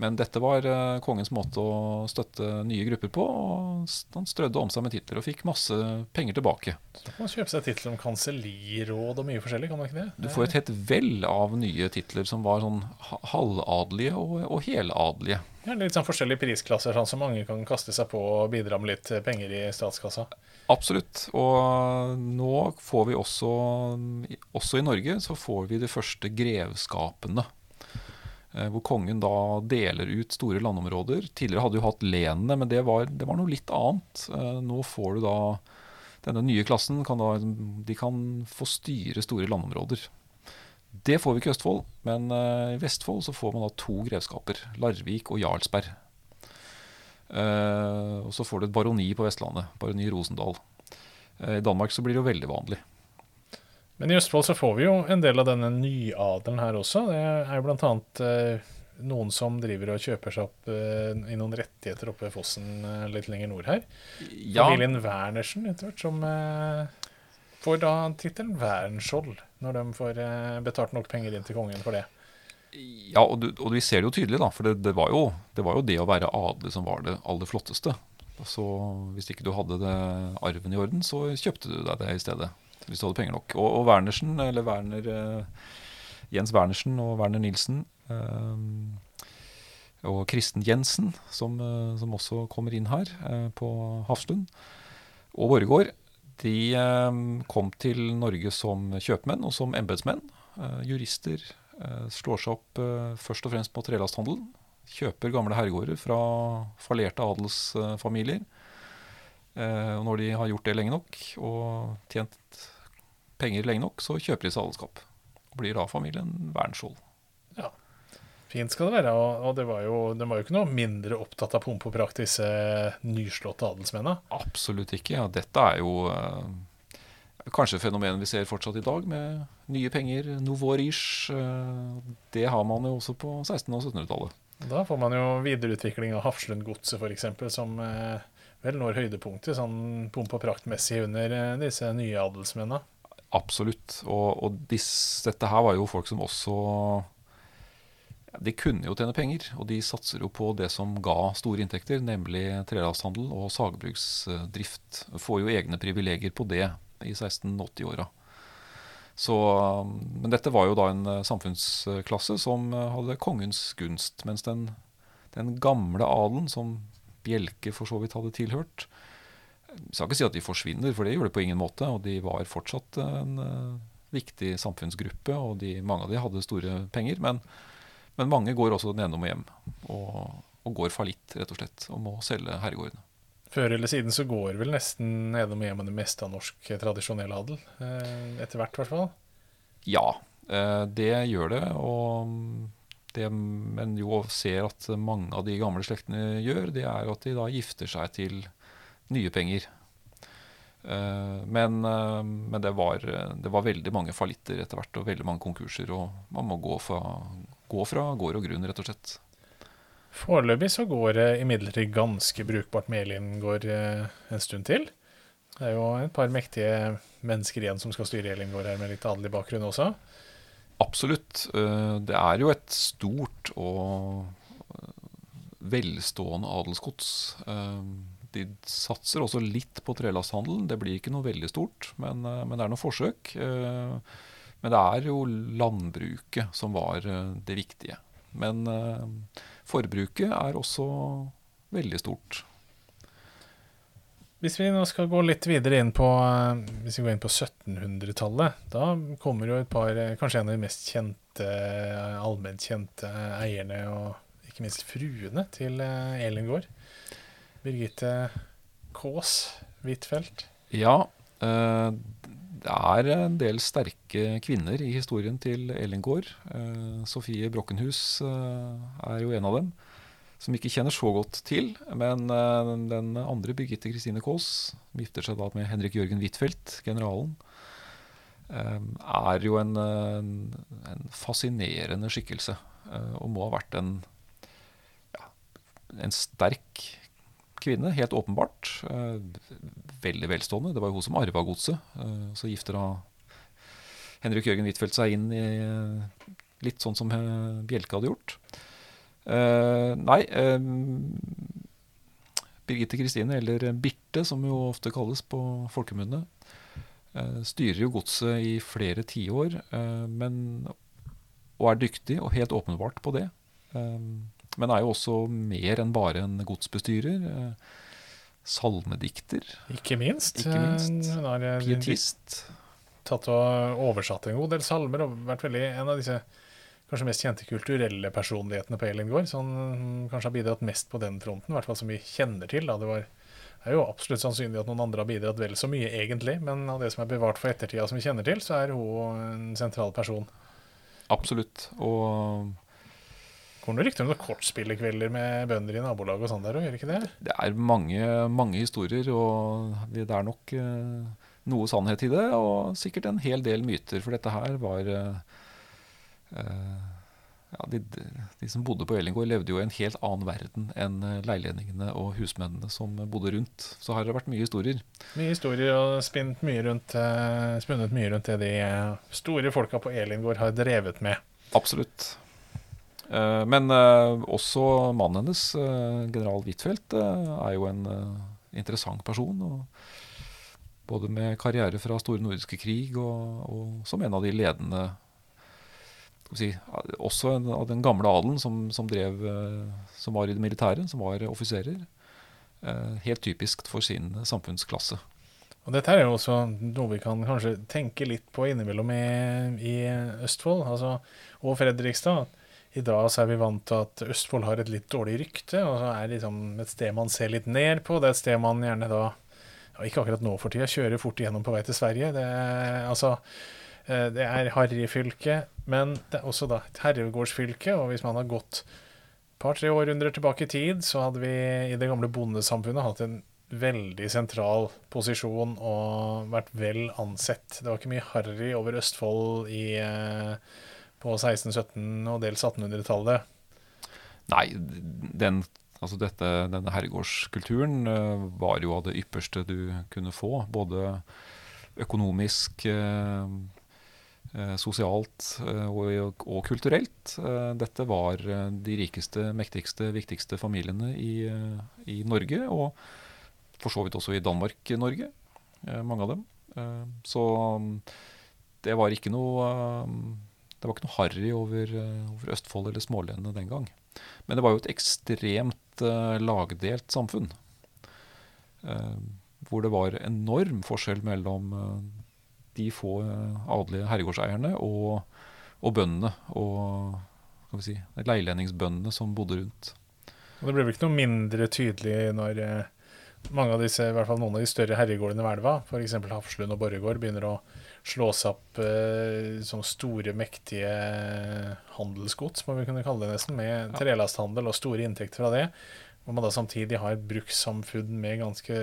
Speaker 2: Men dette var uh, kongens måte å støtte nye grupper på. og Han strødde om seg med titler og fikk masse penger tilbake.
Speaker 1: Så kan man kjøpe seg titler om kanselliråd og mye forskjellig, kan man ikke det?
Speaker 2: Du får et helt vell av nye titler som var sånn halvadelige og, og heladelige.
Speaker 1: Ja, litt sånn forskjellige prisklasser, sånn som mange kan kaste seg på og bidra med litt penger i statskassa.
Speaker 2: Absolutt. Og nå får vi også, også i Norge, så får vi de første grevskapene Eh, hvor kongen da deler ut store landområder. Tidligere hadde du hatt lenene, men det var, det var, noe litt annet. Eh, nå får du da denne nye klassen kan da, de kan få styre store landområder. Det får vi ikke i Østfold, men eh, i Vestfold så får man da to grevskaper. Larvik og Jarlsberg. og så får du et baroni på Vestlandet. Baroni Rosendal. I Danmark så blir det jo veldig vanlig.
Speaker 1: Men i Østfold så får vi jo en del av denne nyadelen her også. Det er jo bl.a. Eh, noen som driver og kjøper seg opp eh, i noen rettigheter oppe ved fossen eh, litt lenger nord her. Ja. Familien Wernersen etter hvert, som eh, får da tittelen Wernskjold når de får eh, betalt nok penger inn til kongen for det.
Speaker 2: Ja, og, du, og vi ser det jo tydelig, da. For det, det, var jo, det, var jo, det å være adelig som var det aller flotteste. Så hvis ikke du hadde det arven i orden, så kjøpte du deg det i stedet hvis du hadde penger nok. Og, og Wernersen, eller Werner, uh, Jens Wernersen og Werner Nilsen uh, og Kristen Jensen, som, uh, som, også kommer inn her på Hafslund, og Borregaard, de kom til Norge som kjøpmenn og som embetsmenn. jurister slår seg opp først og fremst på trelasthandelen. Kjøper gamle herregårder fra fallerte adelsfamilier. og når de har gjort det lenge nok og tjent penger lenge nok, så kjøper de seg adelskap. Og blir da familien Wernskjold.
Speaker 1: Ja. Fint skal det være. Og, det var jo, de var jo ikke noe mindre opptatt av pomp og prakt, disse nyslåtte adelsmennene.
Speaker 2: Absolutt ikke. Ja, dette er jo eh, kanskje fenomenet vi ser fortsatt i dag, med nye penger, nouveau riche. Eh, det har man jo også på 1600- og 1700-tallet.
Speaker 1: Da får man jo videreutvikling av Hafslundgodset f.eks., som eh, vel når høydepunktet sånn pomp og praktmessig under disse nye adelsmennene.
Speaker 2: Absolutt. Og, og disse, dette her var jo folk som også De kunne jo tjene penger, og de satser jo på det som ga store inntekter, nemlig trelasthandel og sagbruksdrift. Får jo egne privilegier på det i 1680-åra. Men dette var jo da en eh, samfunnsklasse som eh, hadde kongens gunst. Mens den, den gamle adelen, som Bjelke for så vidt hadde tilhørt, jeg skal ikke si at de forsvinner, for det gjorde det på ingen måte. Og de var fortsatt en uh, viktig samfunnsgruppe, og de, mange av de hadde store penger. Men, men mange går også nedom og hjem, og, og går fallitt, rett og slett, og må selge herregårdene.
Speaker 1: Før eller siden så går vel nesten nedom og hjem det meste av norsk tradisjonell adel. Eh, etter hvert, i hvert fall.
Speaker 2: Ja, eh, det gjør det. Og det men jo ser at mange av de gamle slektene gjør, det er at de da gifter seg til nye penger. Uh, men, uh, men det, var, det, var, veldig mange fallitter etter hvert, og veldig mange konkurser. Og man må gå fra, gå fra gård og grunn, rett og slett.
Speaker 1: Foreløpig så går det imidlertid ganske brukbart med Elingård uh, en stund til. Det er jo et par mektige mennesker igjen som skal styre Elin gård her, med litt adelig bakgrunn også.
Speaker 2: Absolutt. Det er jo et stort og velstående adelsgods de satser også litt på trelasthandelen. Det blir ikke noe veldig stort, men, eh, men, det er noen forsøk. Eh, men det er jo landbruket som var eh, det viktige. Men forbruket er også veldig stort.
Speaker 1: Hvis vi nå skal gå litt videre inn på Hvis vi går inn på 1700-tallet, da kommer jo et par Kanskje en av de mest kjente, allmennkjente kjente eierne, og ikke minst fruene, til Elin gård. Birgitte Kaas Huitfeldt.
Speaker 2: Ja. Det er en del sterke kvinner i historien til Elengård. Sofie Brokkenhus er jo en av dem som ikke kjenner så godt til. Men den andre, Birgitte Kristine Kaas, gifter seg da med Henrik Jørgen Huitfeldt, generalen. Er jo en, en, en fascinerende skikkelse, og må ha vært en, ja, en sterk kvinne, helt åpenbart. veldig velstående. Det var jo hun som arva godset. så gifter da Henrik Jørgen Huitfeldt seg inn i litt sånn som Bjelke hadde gjort. Nei Birgitte Kristine, eller Birte, som jo ofte kalles på folkemunne, styrer jo godset i flere tiår, og er dyktig og helt åpenbart på det. Men er jo også mer enn bare en godsbestyrer. salmedikter.
Speaker 1: Ikke minst.
Speaker 2: Ikke minst.
Speaker 1: Hun har
Speaker 2: Pietist.
Speaker 1: Tatt og oversatt en god del salmer og vært veldig en av disse kanskje mest kjente kulturelle personlighetene på Elin gård. Som kanskje har bidratt mest på den fronten, i hvert fall som vi kjenner til. Da. Det var, er jo absolutt sannsynlig at noen andre har bidratt vel så mye, egentlig. Men av det som er bevart for ettertida som vi kjenner til, så er hun en sentral person.
Speaker 2: Absolutt. Og
Speaker 1: Går det rykter om noen kortspillekvelder med bønder i nabolaget og sånn der òg, gjør ikke det?
Speaker 2: Det er mange, mange historier, og det er nok uh, noe sannhet i det. Og sikkert en hel del myter, for dette her var uh, Eh, ja, de, de, som bodde på Ellingård, levde jo i en helt annen verden enn leilendingene og husmennene som bodde rundt. Så her har det vært mye historier.
Speaker 1: Mye historier og spint mye rundt, uh, spunnet mye rundt det de store folka på Elingård har drevet med.
Speaker 2: Absolutt. Uh, men uh, også mannen hennes, general Huitfeldt, er jo en interessant person. Både med karriere fra store nordiske krig og, og som en av de ledende si, også av den gamle adelen som, som, drev, eh, som var i det militære, som var offiserer. Eh, helt typisk for sin samfunnsklasse.
Speaker 1: Og Dette er jo også noe vi kan kanskje tenke litt på innimellom i, i Østfold altså, og Fredrikstad. I dag så er vi vant til at Østfold har et litt dårlig rykte, og så er liksom et sted man ser litt ned på. Det er et sted man gjerne da ja, Ikke akkurat nå for tida, kjører fort igjennom på vei til Sverige. Det, altså, Eh, det er harryfylke, men det er også da et herregårdsfylke. Og hvis man har gått et par-tre århundrer tilbake i tid, så hadde vi i det gamle bondesamfunnet hatt en veldig sentral posisjon og vært vel ansett. Det var ikke mye harry over Østfold i, eh, på 1600-, 1700- og dels 1800-tallet.
Speaker 2: Nei, den, altså dette, denne herregårdskulturen uh, var jo av det ypperste du kunne få. Både økonomisk, uh, Eh, sosialt eh, og, og, kulturelt. Eh, dette var de rikeste, mektigste, viktigste familiene i, i Norge, og for så vidt også i Danmark-Norge, mange av dem. Så det var ikke noe det var ikke noe harry over, over Østfold eller smålenene den gang. Men det var jo et ekstremt lagdelt samfunn. hvor det var enorm forskjell mellom de få eh, adelige herregårdseierne og, og bøndene. Og skal vi si, leilendingsbøndene som bodde rundt.
Speaker 1: Og Det ble vel ikke noe mindre tydelig når eh, mange av disse, i hvert fall noen av de større herregårdene ved elva, f.eks. Hafslund og Borregaard, begynner å slå seg opp eh, som store, mektige handelsgods, må vi kunne kalle det nesten, med trelasthandel og store inntekter fra det. Hvor man da samtidig har et brukssamfunn med ganske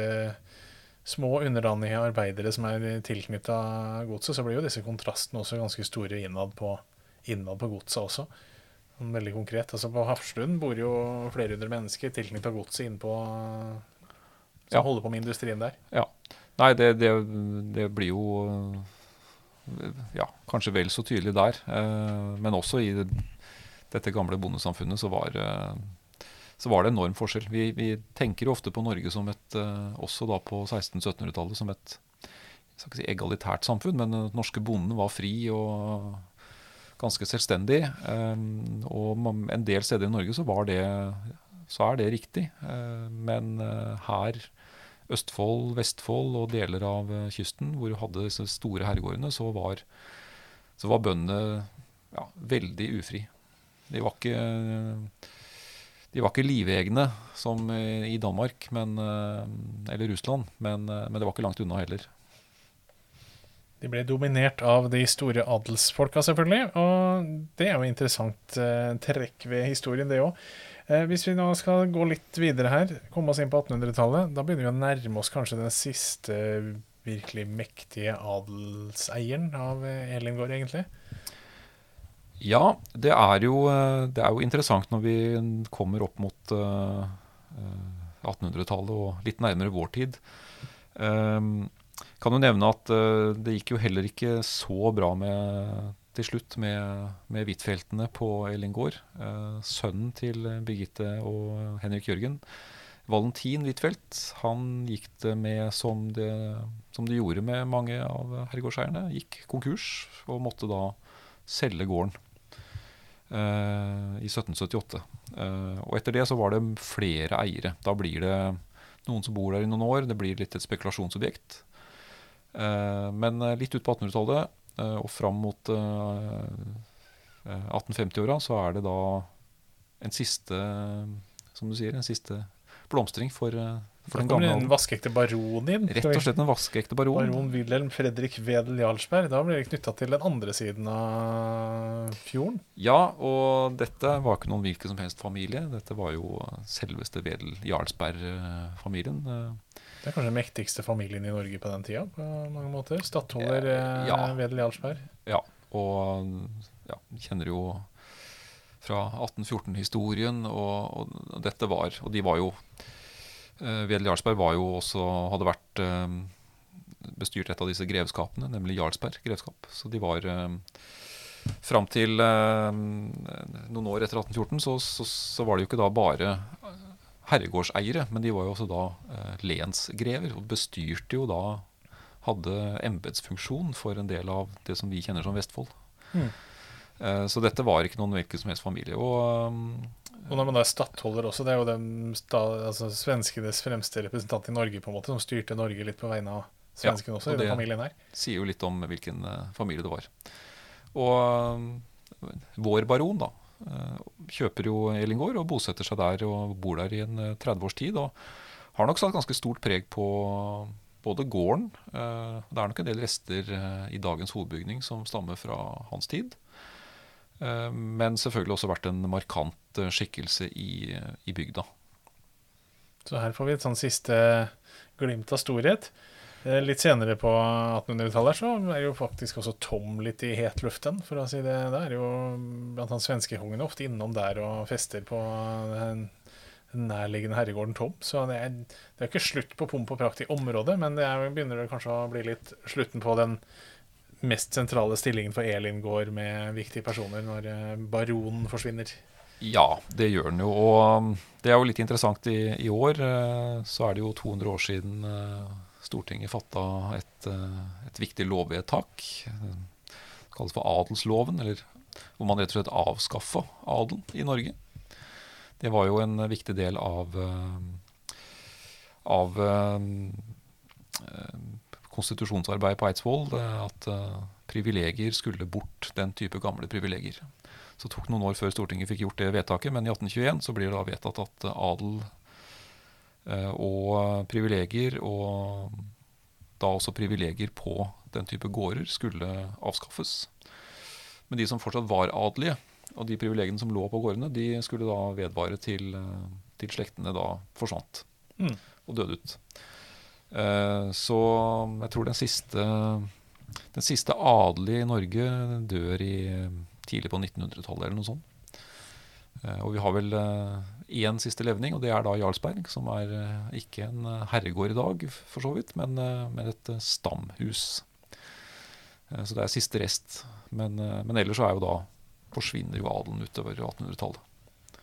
Speaker 1: små underdanige arbeidere som er tilknytta godset, så blir jo disse kontrastene også ganske store innad på, innad på godset også. Veldig konkret. altså På Hafslund bor jo flere hundre mennesker tilknytta godset innpå som ja. holder på med industrien der.
Speaker 2: Ja. Nei, det, det, det, blir jo ja, kanskje vel så tydelig der. Eh, men også i det, dette gamle bondesamfunnet så var eh, så var det enorm forskjell. Vi, vi tenker ofte på Norge som et, uh, også da på 1600-1700-tallet, som et jeg skal ikke si egalitært samfunn, men den norske bonden var fri og ganske selvstendig. Og en del steder i Norge så, det, så er det riktig. Men her Østfold, Vestfold og deler av eh, kysten, hvor du hadde disse store herregårdene, så var, var bøndene ja, veldig ufri. De var ikke de var ikke livegne som i Danmark men, eller Russland, men, men det var ikke langt unna heller.
Speaker 1: De ble dominert av de store adelsfolka, selvfølgelig. Og det er jo interessant eh, trekk ved historien, det òg. Eh, hvis vi nå skal gå litt videre her, komme oss inn på 1800-tallet, da begynner vi å nærme oss kanskje den siste virkelig mektige adelseieren av eh, Elingård, egentlig?
Speaker 2: Ja, det er, jo, eh, det er jo interessant når vi kommer opp mot uh, eh, 1800-tallet og litt nærmere vår tid. Kan jo nevne at det gikk jo heller ikke så bra med, til slutt med, med Huitfeldtene på Ellingård. Uh, sønnen til Birgitte og Henrik Jørgen, Valentin Huitfeldt, han gikk det med som det, som det gjorde med mange av herregårdseierne. Gikk konkurs og måtte da selge gården uh, i 1778. og etter det så var det flere eiere. Da blir det noen som bor der i noen år. Det blir litt et spekulasjonsobjekt. Uh, men eh, litt ut på 1800-tallet eh, og fram mot 1850-åra så er det da en siste, som du sier, en siste blomstring for, for den gamle
Speaker 1: en vaskeekte baron inn?
Speaker 2: Rett og slett en vaskeekte baron.
Speaker 1: Baron Wilhelm Fredrik Wedel Jarlsberg. Da blir det knytta til den andre siden av fjorden?
Speaker 2: Ja, og dette var ikke noen hvilken som helst familie. Dette var jo selveste Wedel Jarlsberg-familien.
Speaker 1: Det er kanskje den mektigste familien i Norge på den tida, på mange måter. Stattholder eh, ja. Wedel Jarlsberg.
Speaker 2: Ja, og ja, kjenner jo fra 1814-historien, og, og, dette var Og de var jo eh, Wedel Jarlsberg var jo også Hadde vært eh, bestyrt et av disse grevskapene, nemlig Jarlsberg grevskap. Så de var eh, Fram til eh, noen år etter 1814 så, så, så, var det jo ikke da bare herregårdseiere, men de var jo også da eh, lensgrever og bestyrte jo da Hadde embetsfunksjon for en del av det som vi kjenner som Vestfold. Mm. Eh, så dette var ikke noen hvilken som helst familie. Og,
Speaker 1: um, og når man da er stattholder også, det er jo den altså, svenskenes fremste representant i Norge på en måte, som styrte Norge litt på vegne av svenskene ja, også, i den familien her.
Speaker 2: sier jo litt om hvilken uh, familie det var. Og uh, vår baron, da, kjøper jo Elingård og bosetter seg der og bor der i en 30 eh, års tid. Og har nok satt ganske stort preg på både gården eh, Det er nok en del rester i dagens hovedbygning som stammer fra hans tid. Men selvfølgelig også vært en markant skikkelse i, i bygda.
Speaker 1: Så her får vi et sånn siste glimt av storhet. Eh, litt senere på 1800-tallet så er jo faktisk også Tom litt i hetluften, for å si det. Det er jo blant annet svenskekongene ofte innom der og fester på den nærliggende herregården Tom. Så det er, det er ikke slutt på pomp og prakt i området, men det er, begynner det kanskje å bli litt slutten på den mest sentrale stillingen for Elin gård med viktige personer når eh, baronen forsvinner.
Speaker 2: Ja, det gjør den jo. Og um, det er jo litt interessant i, i år. Eh, så er det jo 200 år siden Stortinget fatta et, eh, et, viktig lovvedtak. Det kalles for adelsloven, eller hvor man rett og slett avskaffa adelen i Norge. Det var jo en viktig del av, eh, av eh, konstitusjonsarbeidet på Eidsvoll. At privilegier skulle bort, den type gamle privilegier. Så det tok noen år før Stortinget fikk gjort det vedtaket, men i 1821 så blir det da vedtatt at adel og privilegier, og da også privilegier på den type gårder, skulle avskaffes. Men de som fortsatt var adelige, og de privilegiene som lå på gårdene, de skulle da vedvare til, eh, til slektene da forsvant mm. og døde ut. Eh, så jeg tror den siste, den siste adelige i Norge dør i tidlig på 1900-tallet eller noe sånt. Og vi har vel én siste levning, og det er da Jarlsberg, som er eh, ikke en eh, herregård i dag, for så vidt, men, eh, men et stamhus. Så det er siste rest. Men, men ellers så er jo da forsvinner jo adelen utover 1800-tallet.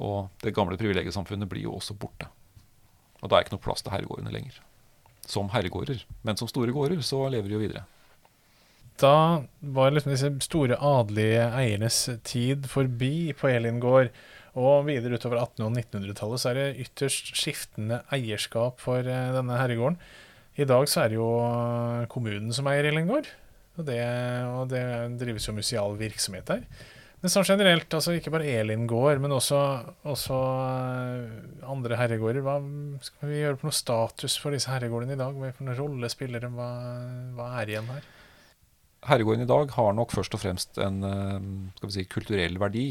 Speaker 2: Og det gamle privilegiesamfunnet blir jo også borte. Og det er ikke noe plass til herregårdene lenger. Som herregårder. Men som store gårder så lever de jo videre.
Speaker 1: Da var liksom disse store adelige eiernes tid forbi på Elin gård. Og videre utover 1800- og 1900-tallet så er det ytterst skiftende eierskap for eh, denne herregården. I dag så er det jo kommunen som eier Ellengård, og det, og det drives jo museal virksomhet der. Men sånn generelt, altså ikke bare Elin gård, men også, også eh, andre herregårder. Hva skal vi gjøre på noe status for disse herregårdene i dag? Hva for noen rolle spiller de? Hva, hva er igjen her?
Speaker 2: Herregården i dag har nok først og fremst en eh, si, kulturell verdi.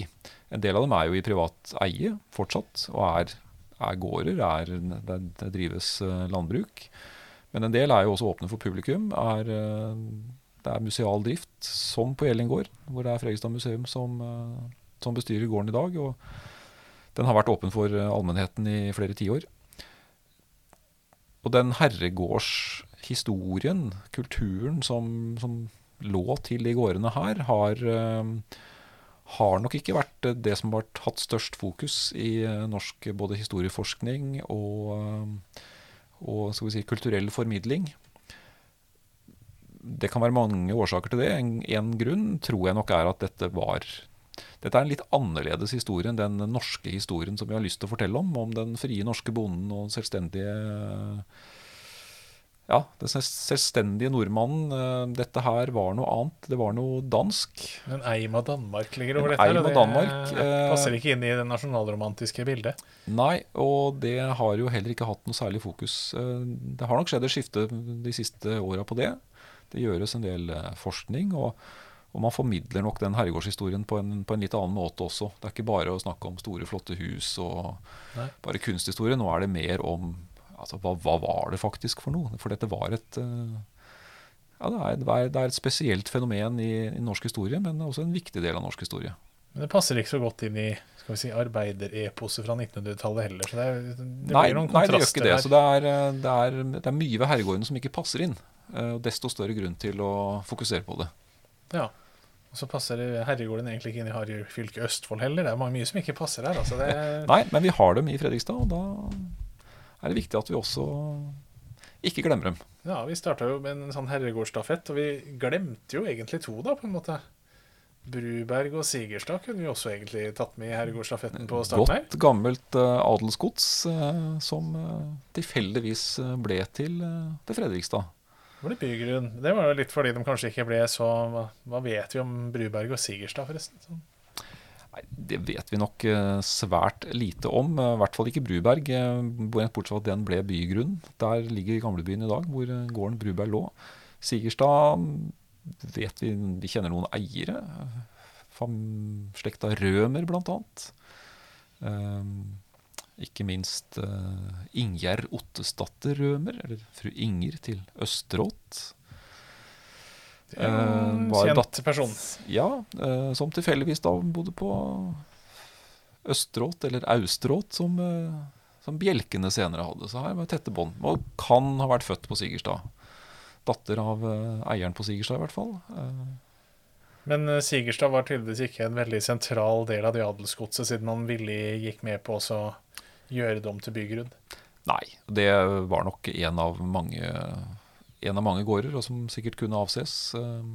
Speaker 2: En del av dem er jo i privat eie fortsatt, og er, er gårder. Er, det, det, drives eh, landbruk. Men en del er jo også åpne for publikum. Er, eh, det er museal drift, som på Elin gård, hvor det er Fredrikstad museum som, som, bestyrer gården i dag. og Den har vært åpen for allmennheten i flere tiår. Og den herregårdshistorien, kulturen som, som lå til de gårdene her, har, eh, har nok ikke vært det som har hatt størst fokus i eh, norsk både historieforskning og, eh, og si, kulturell formidling. Det kan være mange årsaker til det. En, en, grunn tror jeg nok er at dette var dette er en litt annerledes historie enn den norske historien som vi har lyst til å fortelle om. Om den frie norske bonden og selvstendige ja, den selvstendige nordmannen. Eh, dette her var noe annet. Det var noe dansk.
Speaker 1: Men Eim av Danmark ligger over dette?
Speaker 2: Eim av Danmark.
Speaker 1: Det eh, passer ikke inn i det nasjonalromantiske bildet?
Speaker 2: Nei, og det har jo heller ikke hatt noe særlig fokus. Eh, det har nok skjedd et skifte de siste åra på det. Det gjøres en del forskning. og, og man formidler nok den herregårdshistorien på en, på en, litt annen måte også. Det er ikke bare å snakke om store, flotte hus og Nei. bare kunsthistorie. Nå er det mer om altså, hva, hva, var det faktisk for noe? For dette var et uh, ja, det er, det er, et spesielt fenomen i, i, norsk historie, men også en viktig del av norsk historie.
Speaker 1: Men det passer ikke så godt inn i skal vi si, arbeidereposet fra 1900-tallet heller. så det,
Speaker 2: det nei, blir noen nei, det gjør ikke det. Så det er, eh, det er, det er mye ved herregården som ikke passer inn. Eh, og desto større grunn til å fokusere på det.
Speaker 1: Ja. Og så passer herregården egentlig ikke inn i Harjur fylke Østfold heller. Det er mye som ikke passer her. Altså det...
Speaker 2: nei, men vi har dem i Fredrikstad, og da er det viktig at vi også ikke glemmer dem.
Speaker 1: Ja, vi starta jo med en sånn herregårdsstafett, og vi glemte jo egentlig to, da, på en måte. Bruberg og Sigerstad kunne vi også egentlig tatt med i herregårdsstafetten på starten
Speaker 2: her. Godt gammelt uh, adelsgods uh, som uh, tilfeldigvis ble til, til Fredrikstad.
Speaker 1: Det ble bygrunn. Det var jo litt fordi de kanskje ikke ble så Hva, hva vet vi om Bruberg og Sigerstad, forresten? Sånn.
Speaker 2: Nei, Det vet vi nok eh, svært lite om. Eh, I hvert fall ikke Bruberg. Eh, bortsett fra at den ble bygrunn. Der ligger gamlebyen i dag, hvor gården Bruberg lå. Sigerstad vet vi Vi kjenner noen eiere. Slekta Rømer, blant annet. Ikke minst Ingjerd Ottesdatter Rømer, eller fru Inger til Østerått.
Speaker 1: Uh, kjent person.
Speaker 2: Ja, uh, som tilfeldigvis da bodde på Østeråt, eller Austråt, som, uh, som, bjelkene senere hadde. Så her var tette bånd. Og kan ha vært født på Sigerstad. Datter av eieren på Sigerstad, i hvert fall.
Speaker 1: Men Sigerstad var tydeligvis ikke en veldig sentral del av det adelsgodset, siden han villig gikk med på å gjøre det om til bygrunn?
Speaker 2: Nei, det var nok en av mange en av mange gårder, og som sikkert kunne avses. Eh,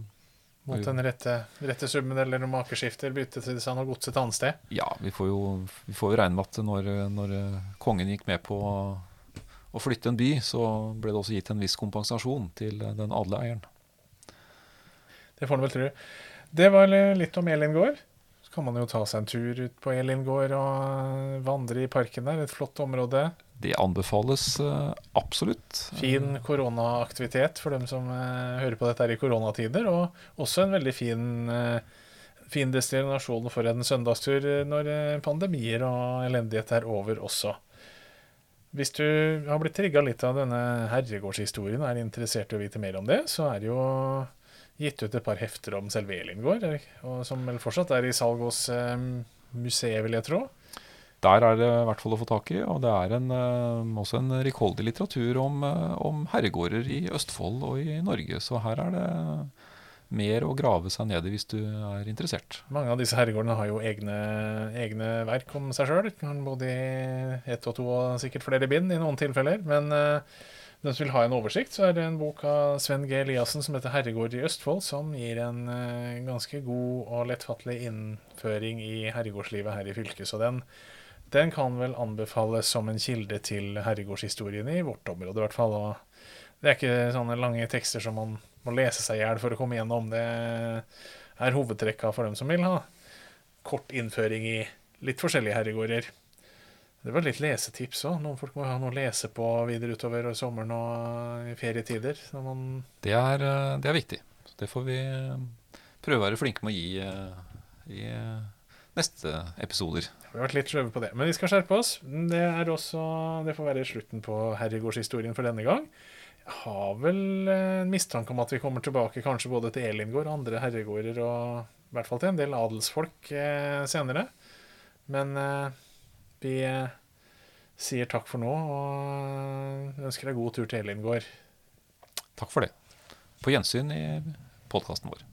Speaker 1: Mot den rette, rette summen eller noen makeskifter, bytte til seg noe godset et annet sted?
Speaker 2: Ja, vi får jo, vi får jo regne med at når, når, kongen gikk med på å flytte en by, så ble det også gitt en viss kompensasjon til den adle eieren.
Speaker 1: Det får en vel tro. Det var litt om Elin gård. Så kan man jo ta seg en tur ut på Elin gård og vandre i parken der. Et flott område.
Speaker 2: Det anbefales uh, absolutt.
Speaker 1: Fin koronaaktivitet for dem som uh, hører på dette her i koronatider. Og også en veldig fin, uh, fin destinasjon for en søndagstur når pandemier og elendighet er over også. Hvis du har blitt trigga litt av denne herregårdshistorien og er interessert i å vite mer om det, så er det jo gitt ut et par hefter om selve Elingård, som vel fortsatt er i salg hos museet, vil jeg tro.
Speaker 2: Der er det i hvert fall å få tak i. Og det er en, uh, også en rikholdig litteratur om, uh, om, herregårder i Østfold og i Norge. Så her er det mer å grave seg ned i hvis du er interessert.
Speaker 1: Mange av disse herregårdene har jo egne, egne verk om seg sjøl. Både i ett og to og sikkert flere bind i noen tilfeller. Men den som vil ha en oversikt, så er det en bok av Sven G. Eliassen som heter 'Herregård i Østfold', som gir en eh, ganske god og lettfattelig innføring i herregårdslivet her i fylket. Så den, den kan vel anbefales som en kilde til herregårdshistorien i vårt område, i hvert fall. Og det er ikke sånne lange tekster som man må lese seg i hjel for å komme gjennom. Det er hovedtrekka for dem som vil ha kort innføring i litt forskjellige herregårder. Det var litt lesetips òg. Noen folk må ha noe å lese på videre utover sommeren og i ferietider.
Speaker 2: Det er, eh, det er viktig. Det får vi eh, prøve å være flinke med å gi eh, i neste episoder.
Speaker 1: Vi har vært litt sløve på det, men vi skal skjerpe oss. Det, er også, det får være slutten på herregårdshistorien for denne gang. Jeg har vel en mistanke om at vi kommer tilbake kanskje både til Elingård og andre herregårder, og i hvert fall til en del adelsfolk eh, senere. Men eh, vi eh, sier takk for nå, og ønsker deg god tur til Elingård.
Speaker 2: Takk for det. På gjensyn i podkasten vår.